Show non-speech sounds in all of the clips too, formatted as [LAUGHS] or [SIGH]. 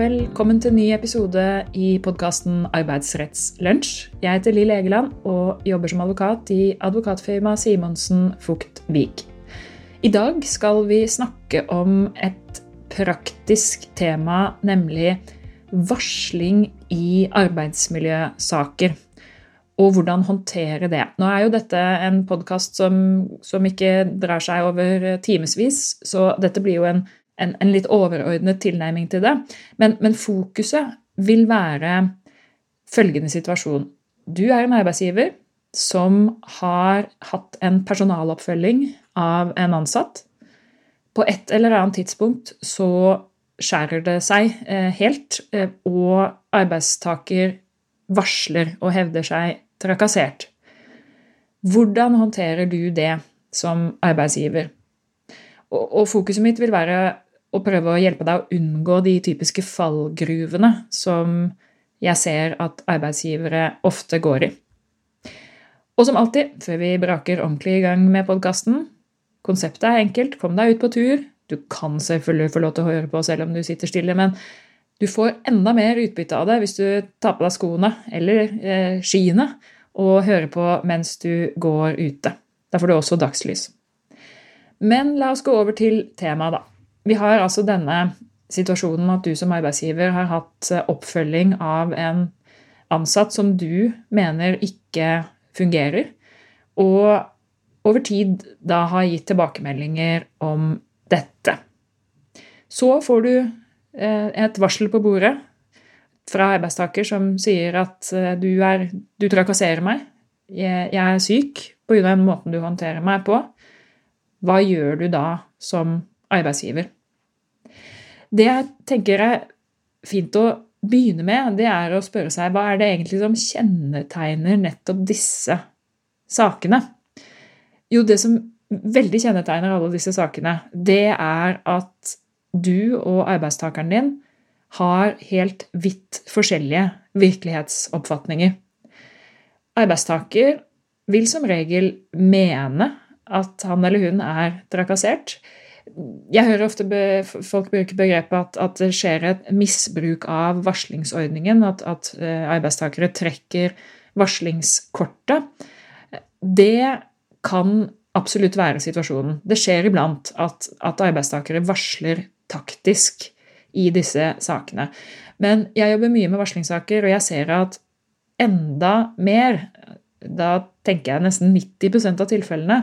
velkommen til en ny episode i podkasten Arbeidsrettslunsj. Jeg heter Lill Egeland og jobber som advokat i advokatfirmaet Simonsen Fugt Vik. I dag skal vi snakke om et praktisk tema, nemlig varsling i arbeidsmiljøsaker. Og hvordan håndtere det. Nå er jo dette en podkast som, som, ikke drar seg over timevis, så dette blir jo en en, en litt overordnet tilnærming til det. Men, men, fokuset vil være følgende situasjon. Du er en arbeidsgiver som har hatt en personaloppfølging av en ansatt. På et eller annet tidspunkt så skjærer det seg eh, helt, eh, og arbeidstaker varsler og hevder seg trakassert. Hvordan håndterer du det som arbeidsgiver? Og, og fokuset mitt vil være og prøve å hjelpe deg å unngå de typiske fallgruvene som jeg ser at arbeidsgivere ofte går i. Og som alltid, før vi braker ordentlig i gang med podkasten Konseptet er enkelt. Kom deg ut på tur. Du kan selvfølgelig få lov til å høre på selv om du sitter stille, men du får enda mer utbytte av det hvis du tar på deg skoene eller eh, skiene og hører på mens du går ute. Da får du også dagslys. Men la oss gå over til temaet, da. Vi har altså denne situasjonen at du som arbeidsgiver har hatt eh, oppfølging av en ansatt som du mener ikke fungerer, og over tid da har gitt tilbakemeldinger om dette. Så får du eh, et varsel på bordet fra arbeidstaker som sier at eh, du, er, du trakasserer meg, jeg, er syk pga. den måten du håndterer meg på. Hva gjør du da som arbeidsgiver. Det jeg tenker er fint å begynne med, det er å spørre seg hva er det egentlig som kjennetegner nettopp disse sakene? Jo, det som veldig kjennetegner alle disse sakene, det er at du og arbeidstakeren din har helt vidt forskjellige virkelighetsoppfatninger. Arbeidstaker vil som regel mene at han eller hun er trakassert, jeg hører ofte be, folk bruke begrepet at, at, det skjer et misbruk av varslingsordningen. At, at eh, arbeidstakere trekker varslingskortet. Det kan absolutt være situasjonen. Det skjer iblant at, at arbeidstakere varsler taktisk i disse sakene. Men jeg jobber mye med varslingssaker, og jeg ser at enda mer, da tenker jeg nesten 90% av tilfellene,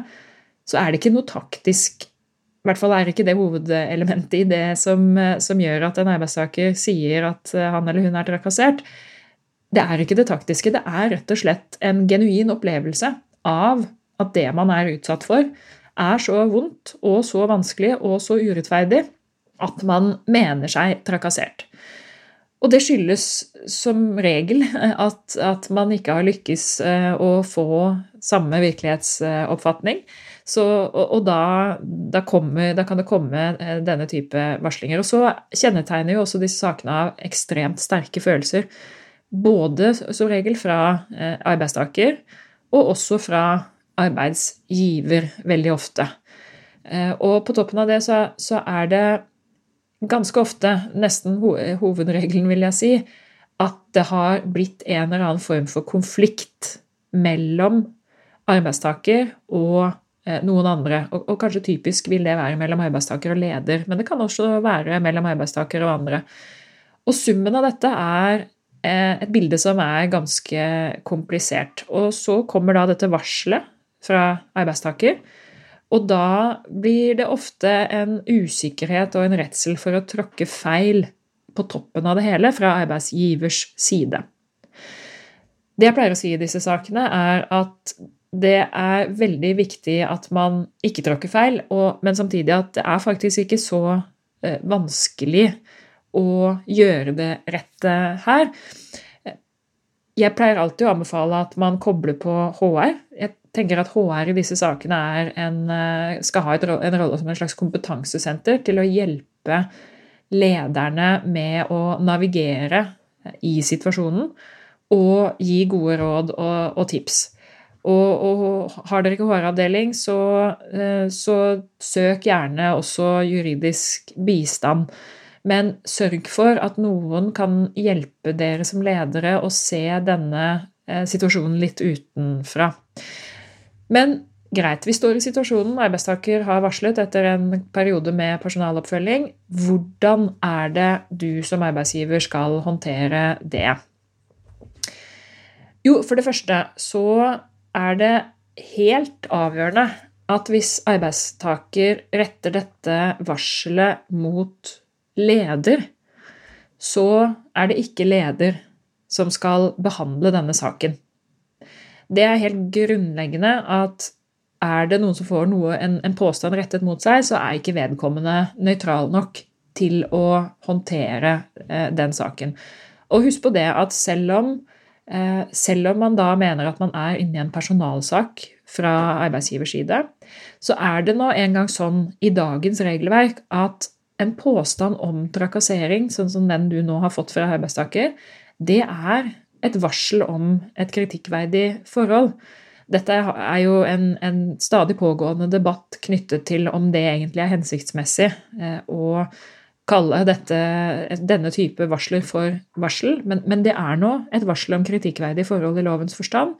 så er det ikke noe taktisk i hvert fall er ikke det hovedelementet i det som, som, gjør at en arbeidstaker sier at eh, han eller hun er trakassert. Det er ikke det taktiske. Det er rett og slett en genuin opplevelse av at det man er utsatt for, er så vondt og så vanskelig og så urettferdig at man mener seg trakassert. Og det skyldes som regel at, at man ikke har lykkes eh, å få samme virkelighetsoppfatning så, og, og da, da, kommer, da, kan det komme eh, denne type varslinger. Og så kjennetegner jo også disse sakene av ekstremt sterke følelser. Både som regel fra eh, arbeidstaker, og også fra arbeidsgiver veldig ofte. Eh, og på toppen av det så, så er det ganske ofte, nesten hovedregelen vil jeg si, at det har blitt en eller annen form for konflikt mellom arbeidstaker og noen andre. Og, og, kanskje typisk vil det være mellom arbeidstaker og leder, men det kan også være mellom arbeidstaker og andre. Og summen av dette er eh, et bilde som er ganske komplisert. Og så kommer da dette varselet fra arbeidstaker. Og da blir det ofte en usikkerhet og en redsel for å tråkke feil på toppen av det hele fra arbeidsgivers side. Det jeg pleier å si i disse sakene, er at det er veldig viktig at man ikke tråkker feil, og, men samtidig at det er faktisk ikke så eh, vanskelig å gjøre det rette her. Jeg pleier alltid å anbefale at man kobler på HR. Jeg tenker at HR i disse sakene en, eh, skal ha en rolle som en slags kompetansesenter til å hjelpe lederne med å navigere i situasjonen og gi gode råd og, og tips. Og, og, har dere ikke HR-avdeling, så, eh, så, søk gjerne også juridisk bistand. men sørg for at noen kan hjelpe dere som ledere å se denne eh, situasjonen litt utenfra. Men greit, vi står i situasjonen. Arbeidstaker har varslet etter en periode med personaloppfølging. Hvordan er det du som arbeidsgiver skal håndtere det? Jo, for det første så er det helt avgjørende at hvis arbeidstaker retter dette varselet mot leder, så er det ikke leder som skal behandle denne saken. Det er helt grunnleggende at er det noen som får noe, en, en påstand rettet mot seg, så er ikke vedkommende nøytral nok til å håndtere eh, den saken. Og husk på det at selv om, selv om man da mener at man er inne i en personalsak fra arbeidsgivers side, så er det nå engang sånn i dagens regelverk at en påstand om trakassering, sånn som den du nå har fått fra arbeidstaker, det er et varsel om et kritikkverdig forhold. Dette er jo en, en, stadig pågående debatt knyttet til om det egentlig er hensiktsmessig eh, å kalle dette, denne type varsler for varsel, men, men det er nå et varsel om kritikkverdig forhold i lovens forstand.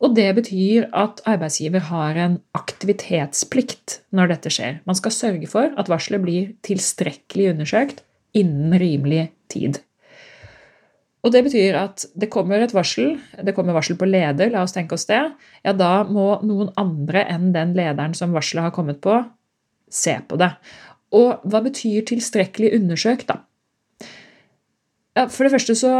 Og det betyr at arbeidsgiver har en aktivitetsplikt når dette skjer. Man skal sørge for at varselet blir tilstrekkelig undersøkt innen rimelig tid. Og det betyr at det kommer et varsel, det kommer varsel på leder, la oss tenke oss det. Ja, da må noen andre enn den lederen som varselet har kommet på, se på det. Og hva betyr tilstrekkelig undersøkt, da? Ja, for det første så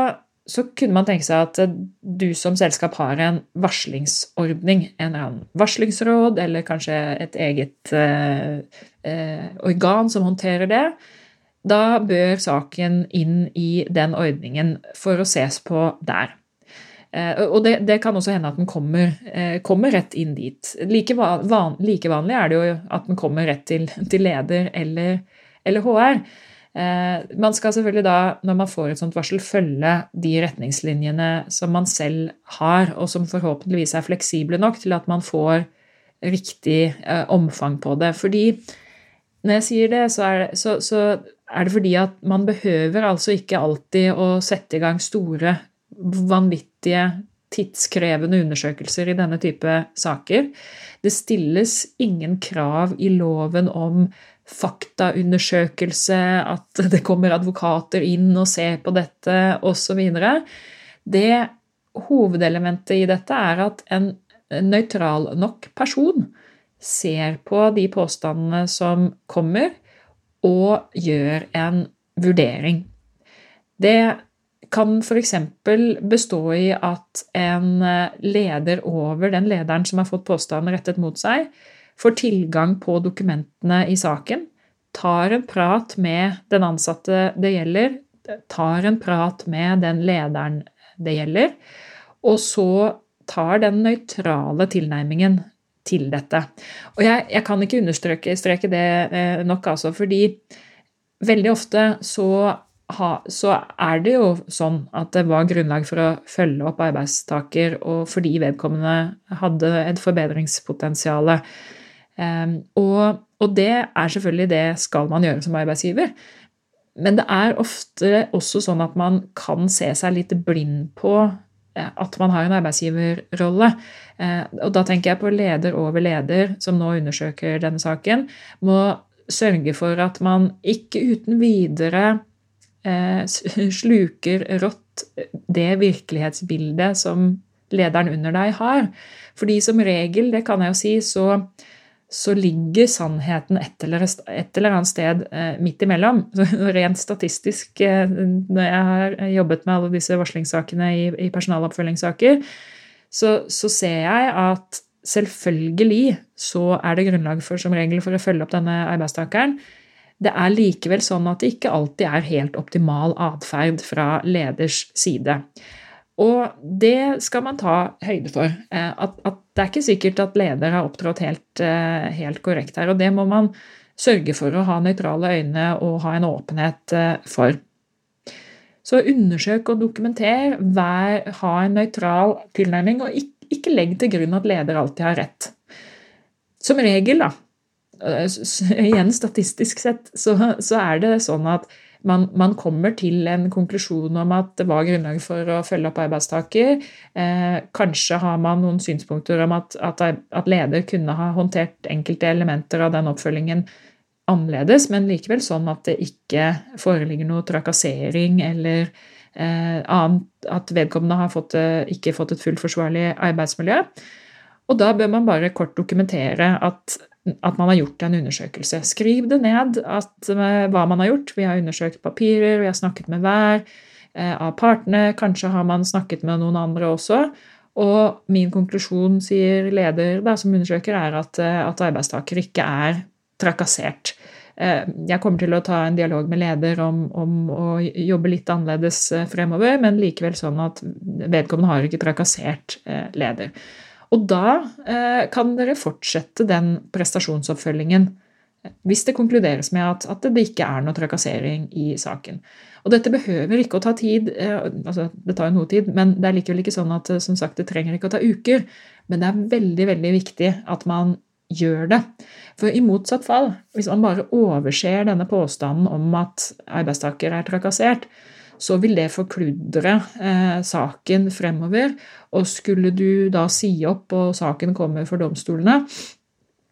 så kunne man tenke seg at du som selskap har en varslingsordning. En eller annen varslingsråd, eller kanskje et eget eh, eh, organ som håndterer det. Da bør saken inn i den ordningen for å ses på der. Eh, og det, det, kan også hende at den kommer, eh, kommer rett inn dit. Like, van, like, vanlig er det jo at den kommer rett til, til leder eller, eller HR. Eh, man skal selvfølgelig da, når man får et sånt varsel, følge de retningslinjene som man selv har, og som forhåpentligvis er fleksible nok til at man får riktig omfang på det. Fordi når jeg sier det, så er det, så, så er det fordi at man behøver altså ikke alltid å sette i gang store, vanvittige tidskrevende undersøkelser i denne type saker. Det stilles ingen krav i loven om faktaundersøkelse, at [LAUGHS] det kommer advokater inn og ser på dette, osv. Det hovedelementet i dette er at en nøytral nok person ser på de påstandene som kommer, og gjør en vurdering. Det kan f.eks. bestå i at en leder over den lederen som har fått påstanden rettet mot seg, får tilgang på dokumentene i saken, tar en prat med den ansatte det gjelder, tar en prat med den lederen det gjelder, og så tar den nøytrale tilnærmingen til dette. Og jeg, jeg kan ikke understreke det eh, nok, altså, fordi veldig ofte så, ha, så, er det jo sånn at det var grunnlag for å følge opp arbeidstaker, og fordi vedkommende hadde et forbedringspotensial. Um, og, og, det er selvfølgelig det skal man gjøre som arbeidsgiver. Men det er ofte også sånn at man kan se seg litt blind på eh, at man har en arbeidsgiverrolle. Eh, og da tenker jeg på leder over leder, som nå undersøker denne saken, må sørge for at man ikke uten videre [LAUGHS] sluker rått det virkelighetsbildet som lederen under deg har. Fordi som regel, det kan jeg jo si, så så ligger sannheten et eller, et eller annet sted eh, midt imellom. [LAUGHS] Rent statistisk, eh, når jeg har jobbet med alle disse varslingssakene i, i personaloppfølgingssaker, så, så, ser jeg at selvfølgelig så er det grunnlag for som regel for å følge opp denne arbeidstakeren. Det er likevel sånn at det ikke alltid er helt optimal atferd fra leders side. Og det skal man ta høyde for. Eh, at, at det er ikke sikkert at leder har opptrådt helt, eh, helt, korrekt her. Og det må man sørge for å ha nøytrale øyne og ha en åpenhet eh, for. Så undersøk og dokumenter, vær, ha en nøytral tilnærming, og ikke, ikke legg til grunn at leder alltid har rett. Som regel, da, igjen statistisk sett, så, så er det sånn at man, man, kommer til en konklusjon om at det var grunnlag for å følge opp arbeidstaker. Eh, kanskje har man noen synspunkter om at, at, at, leder kunne ha håndtert enkelte elementer av den oppfølgingen annerledes, men likevel sånn at det ikke foreligger noe trakassering eller eh, annet, at vedkommende har fått, eh, ikke fått et fullt forsvarlig arbeidsmiljø. Og da bør man bare kort dokumentere at, at man har gjort en undersøkelse. Skriv det ned at, eh, hva man har gjort. Vi har undersøkt papirer, vi har snakket med hver eh, av partene. Kanskje har man snakket med noen andre også. Og min konklusjon, sier leder da, som undersøker, er at, eh, at arbeidstaker ikke er trakassert. Jeg kommer til å ta en dialog med leder om, om, å jobbe litt annerledes fremover, men likevel sånn at vedkommende har ikke trakassert leder. Og da eh, kan dere fortsette den prestasjonsoppfølgingen hvis det konkluderes med at, at, det ikke er noe trakassering i saken. Og dette behøver ikke å ta tid, eh, altså det tar jo noe tid, men det er likevel ikke sånn at som sagt, det trenger ikke å ta uker. Men det er veldig, veldig viktig at man gjør det. For i motsatt fall, hvis man bare overser denne påstanden om at arbeidstaker er trakassert, så vil det forkludre eh, saken fremover. Og skulle du da si opp og saken kommer for domstolene,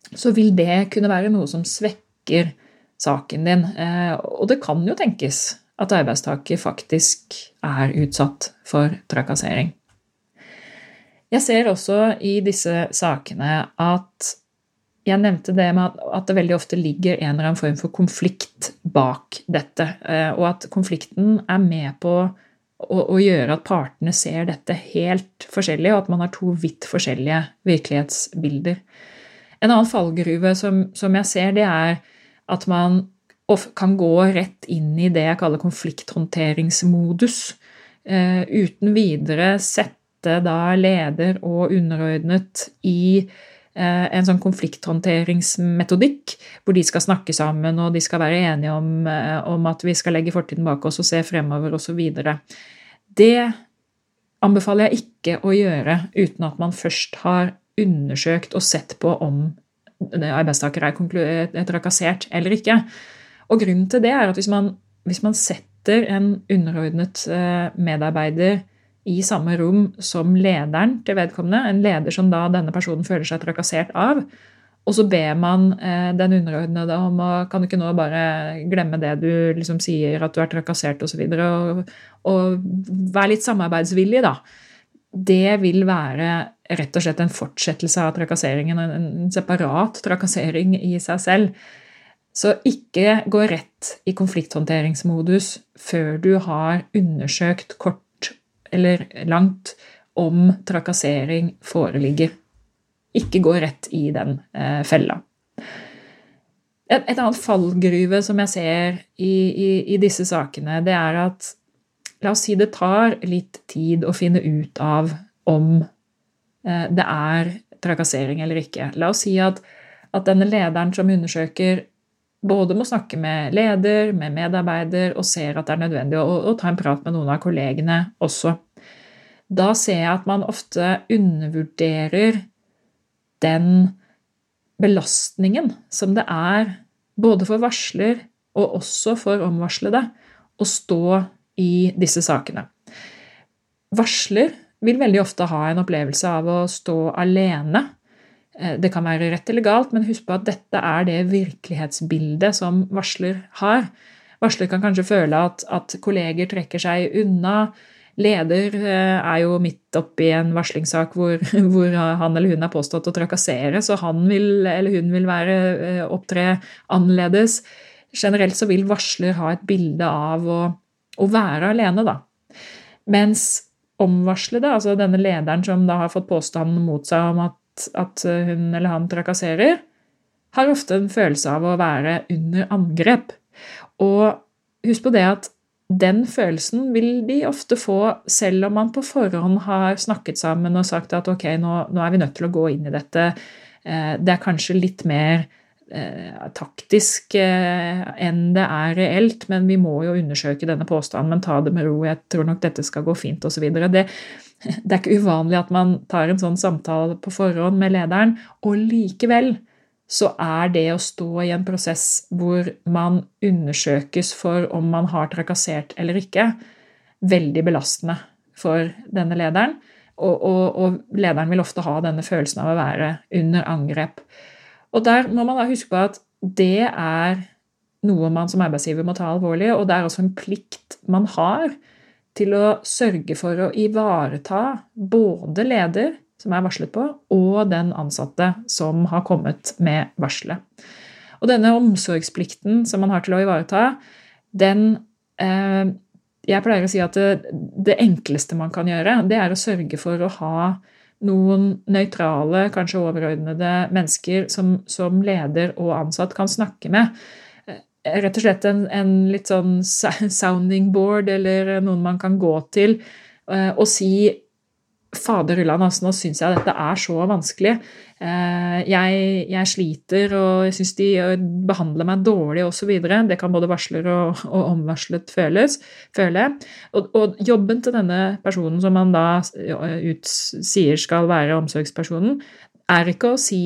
så vil det kunne være noe som svekker saken din. Eh, og det kan jo tenkes at arbeidstaker faktisk er utsatt for trakassering. Jeg ser også i disse sakene at jeg nevnte det med at det veldig ofte ligger en eller annen form for konflikt bak dette, eh, og at konflikten er med på å, å, gjøre at partene ser dette helt forskjellig, og at man har to vidt forskjellige virkelighetsbilder. En annen fallgruve som, som jeg ser, det er at man kan gå rett inn i det jeg kaller konflikthåndteringsmodus. Uh, uten videre sette da leder og underordnet i Eh, en sånn konflikthåndteringsmetodikk, hvor de skal snakke sammen og de skal være enige om, eh, om at vi skal legge fortiden bak oss og se fremover osv. Det anbefaler jeg ikke å gjøre uten at man først har undersøkt og sett på om arbeidstaker er trakassert eller ikke. Og grunnen til det er at hvis man, hvis man setter en underordnet eh, medarbeider i samme rom som lederen til vedkommende, en leder som da denne personen føler seg trakassert av. Og så ber man eh, den underordnede om å kan du ikke nå bare glemme det du liksom sier, at du er trakassert osv., og, så og, og være litt samarbeidsvillig, da. Det vil være rett og slett en fortsettelse av trakasseringen, en separat trakassering i seg selv. Så ikke gå rett i konflikthåndteringsmodus før du har undersøkt kort eller langt om trakassering foreligger. Ikke gå rett i den eh, fella. Et, et, annet fallgruve som jeg ser i, i, i, disse sakene, det er at La oss si det tar litt tid å finne ut av om eh, det er trakassering eller ikke. La oss si at, at denne lederen som undersøker, både må snakke med leder, med medarbeider, og ser at det er nødvendig å, å ta en prat med noen av kollegene også. Da ser jeg at man ofte undervurderer den belastningen som det er både for varsler og også for omvarslede å stå i disse sakene. Varsler vil veldig ofte ha en opplevelse av å stå alene det kan være rett eller galt, men husk på at dette er det virkelighetsbildet som varsler har. Varsler kan kanskje føle at, at kolleger trekker seg unna. Leder eh, er jo midt oppi en varslingssak hvor, [LAUGHS] hvor, han eller hun er påstått å trakassere, så han vil, eller hun vil være, eh, opptre annerledes. Generelt så vil varsler ha et bilde av å, å være alene, da. Mens omvarslede, altså denne lederen som da har fått påstanden mot seg om at at hun eller han trakasserer, har ofte en følelse av å være under angrep. Og husk på det at den følelsen vil de ofte få selv om man på forhånd har snakket sammen og sagt at ok, nå, nå er vi nødt til å gå inn i dette. Eh, det er kanskje litt mer eh, taktisk eh, enn det er reelt, men vi må jo undersøke denne påstanden, men ta det med ro, jeg tror nok dette skal gå fint, osv. Det, [LAUGHS] det er ikke uvanlig at man tar en sånn samtale på forhånd med lederen, og likevel så er det å stå i en prosess hvor man undersøkes for om man har trakassert eller ikke, veldig belastende for denne lederen. Og, og, og, lederen vil ofte ha denne følelsen av å være under angrep. Og der må man da huske på at det er noe man som arbeidsgiver må ta alvorlig, og det er også en plikt man har til å sørge for å ivareta både leder, som er varslet på, og den ansatte som har kommet med varselet. Og denne omsorgsplikten som man har til å ivareta, den eh, Jeg pleier å si at det, det, enkleste man kan gjøre, det er å sørge for å ha noen nøytrale, kanskje overordnede mennesker som, som leder og ansatt kan snakke med rett og slett en, en, litt sånn sounding board, eller noen man kan gå til uh, og si Fader Ulland, altså, nå syns jeg dette er så vanskelig. Uh, jeg, jeg, sliter, og jeg syns de behandler meg dårlig osv. Det kan både varsler og, og omvarslet føles, føle. Og, og, jobben til denne personen som man da ut, sier skal være omsorgspersonen, er ikke å si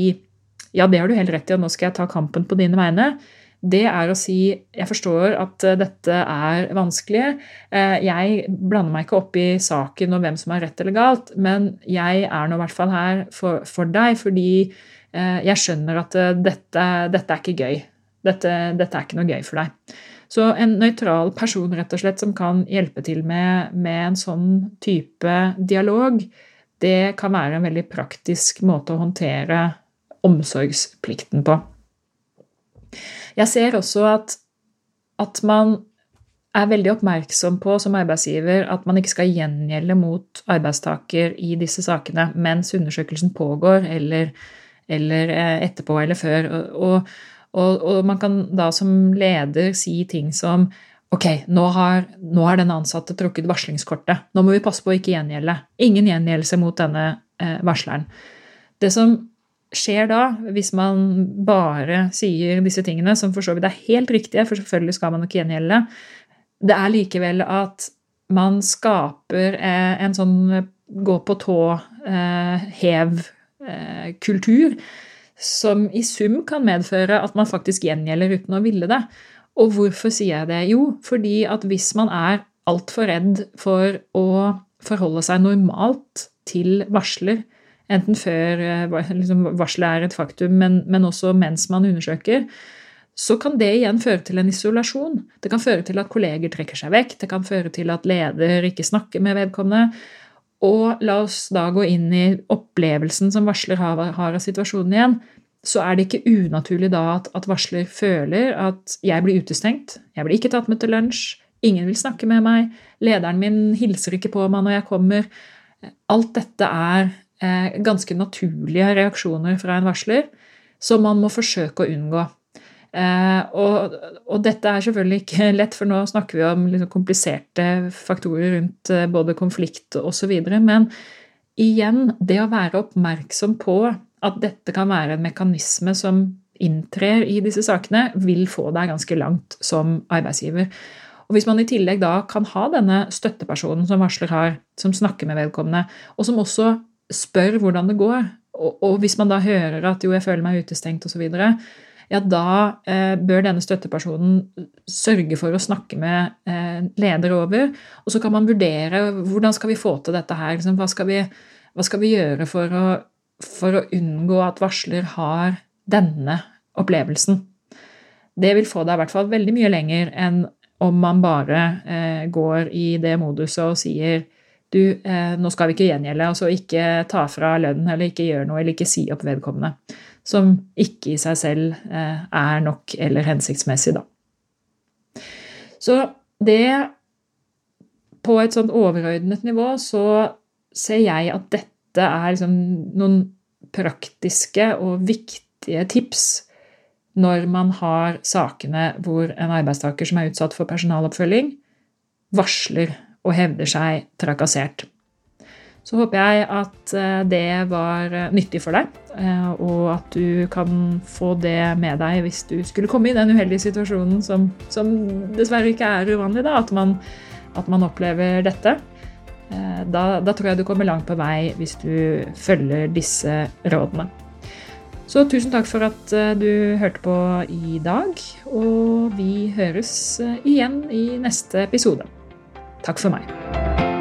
ja, det har du helt rett i, og nå skal jeg ta kampen på dine vegne det er å si jeg forstår at eh, dette er vanskelig. Eh, jeg blander meg ikke opp i saken og hvem som har rett eller galt, men jeg er nå i hvert fall her for, for, deg fordi eh, jeg skjønner at dette, dette er ikke gøy. Dette, dette, er ikke noe gøy for deg. Så en nøytral person rett og slett som kan hjelpe til med, med en sånn type dialog, det kan være en veldig praktisk måte å håndtere omsorgsplikten på. Jeg ser også at, at man er veldig oppmerksom på som arbeidsgiver at man ikke skal gjengjelde mot arbeidstaker i disse sakene mens undersøkelsen pågår, eller, eller eh, etterpå eller før. Og, og, og, man kan da som leder si ting som Ok, nå har, nå har den ansatte trukket varslingskortet. Nå må vi passe på å ikke gjengjelde. Ingen gjengjeldelse mot denne eh, varsleren. Det som skjer da, hvis man bare sier disse tingene, som for så vidt er helt riktige, for selvfølgelig skal man ikke gjengjelde, det er likevel at man skaper eh, en sånn gå på tå-hev-kultur, eh, som i sum kan medføre at man faktisk gjengjelder uten å ville det. Og hvorfor sier jeg det? Jo, fordi at hvis man er altfor redd for å forholde seg normalt til varsler, Enten før eh, liksom, varselet er et faktum, men, men også mens man undersøker så kan det igjen føre til en isolasjon. Det kan føre til at kolleger trekker seg vekk, det kan føre til at leder ikke snakker med vedkommende. Og la oss da gå inn i opplevelsen som varsler har, av situasjonen igjen. Så er det ikke unaturlig da at, at, varsler føler at jeg blir utestengt, jeg blir ikke tatt med til lunsj, ingen vil snakke med meg, lederen min hilser ikke på meg når jeg kommer. Alt dette er ganske naturlige reaksjoner fra en varsler som man må forsøke å unngå. Eh, og, og, dette er selvfølgelig ikke [LAUGHS] lett, for nå snakker vi om liksom kompliserte faktorer rundt eh, både konflikt osv. Men igjen, det å være oppmerksom på at dette kan være en mekanisme som inntrer i disse sakene, vil få deg ganske langt som arbeidsgiver. Og Hvis man i tillegg da kan ha denne støttepersonen som varsler har, som snakker med vedkommende, og som også spør hvordan det går. Og, og, hvis man da hører at jo, jeg føler meg utestengt osv., ja, da eh, bør denne støttepersonen sørge for å snakke med eh, leder over. Og så kan man vurdere hvordan skal vi få til dette her. Liksom, hva, skal vi, hva, skal vi, gjøre for å, for å unngå at varsler har denne opplevelsen? Det vil få deg i hvert fall veldig mye lenger enn om man bare eh, går i det moduset og sier du, eh, nå skal vi ikke gjengjelde, altså ikke ta fra lønnen eller ikke gjøre noe eller ikke si opp vedkommende. Som ikke i seg selv eh, er nok eller hensiktsmessig, da. Så det På et sånt overordnet nivå så ser jeg at dette er liksom noen praktiske og viktige tips når man har sakene hvor en arbeidstaker som er utsatt for personaloppfølging, varsler og hevder seg trakassert. Så håper jeg at eh, det var eh, nyttig for deg, eh, og at du kan få det med deg hvis du skulle komme i den uheldige situasjonen som, som dessverre ikke er uvanlig, da, at, man, at man opplever dette. Da, da, tror jeg du kommer langt på vei hvis du følger disse rådene. Så tusen takk for at du hørte på i dag, og vi høres igjen i neste episode. たくさまへ。